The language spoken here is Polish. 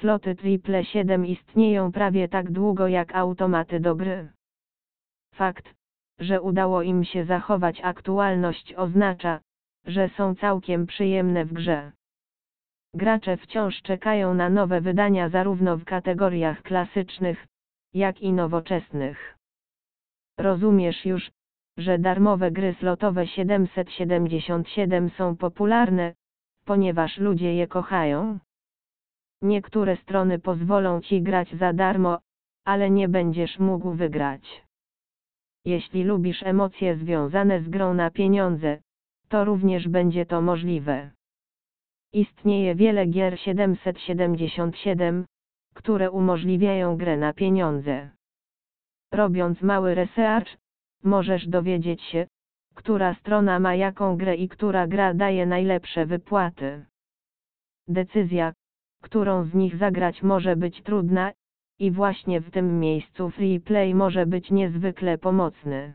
Sloty Triple 7 istnieją prawie tak długo jak automaty do gry. Fakt, że udało im się zachować aktualność oznacza, że są całkiem przyjemne w grze. Gracze wciąż czekają na nowe wydania zarówno w kategoriach klasycznych, jak i nowoczesnych. Rozumiesz już, że darmowe gry slotowe 777 są popularne, ponieważ ludzie je kochają? Niektóre strony pozwolą ci grać za darmo, ale nie będziesz mógł wygrać. Jeśli lubisz emocje związane z grą na pieniądze, to również będzie to możliwe. Istnieje wiele gier 777, które umożliwiają grę na pieniądze. Robiąc mały research, możesz dowiedzieć się, która strona ma jaką grę i która gra daje najlepsze wypłaty. Decyzja, którą z nich zagrać może być trudna, i właśnie w tym miejscu free play może być niezwykle pomocny.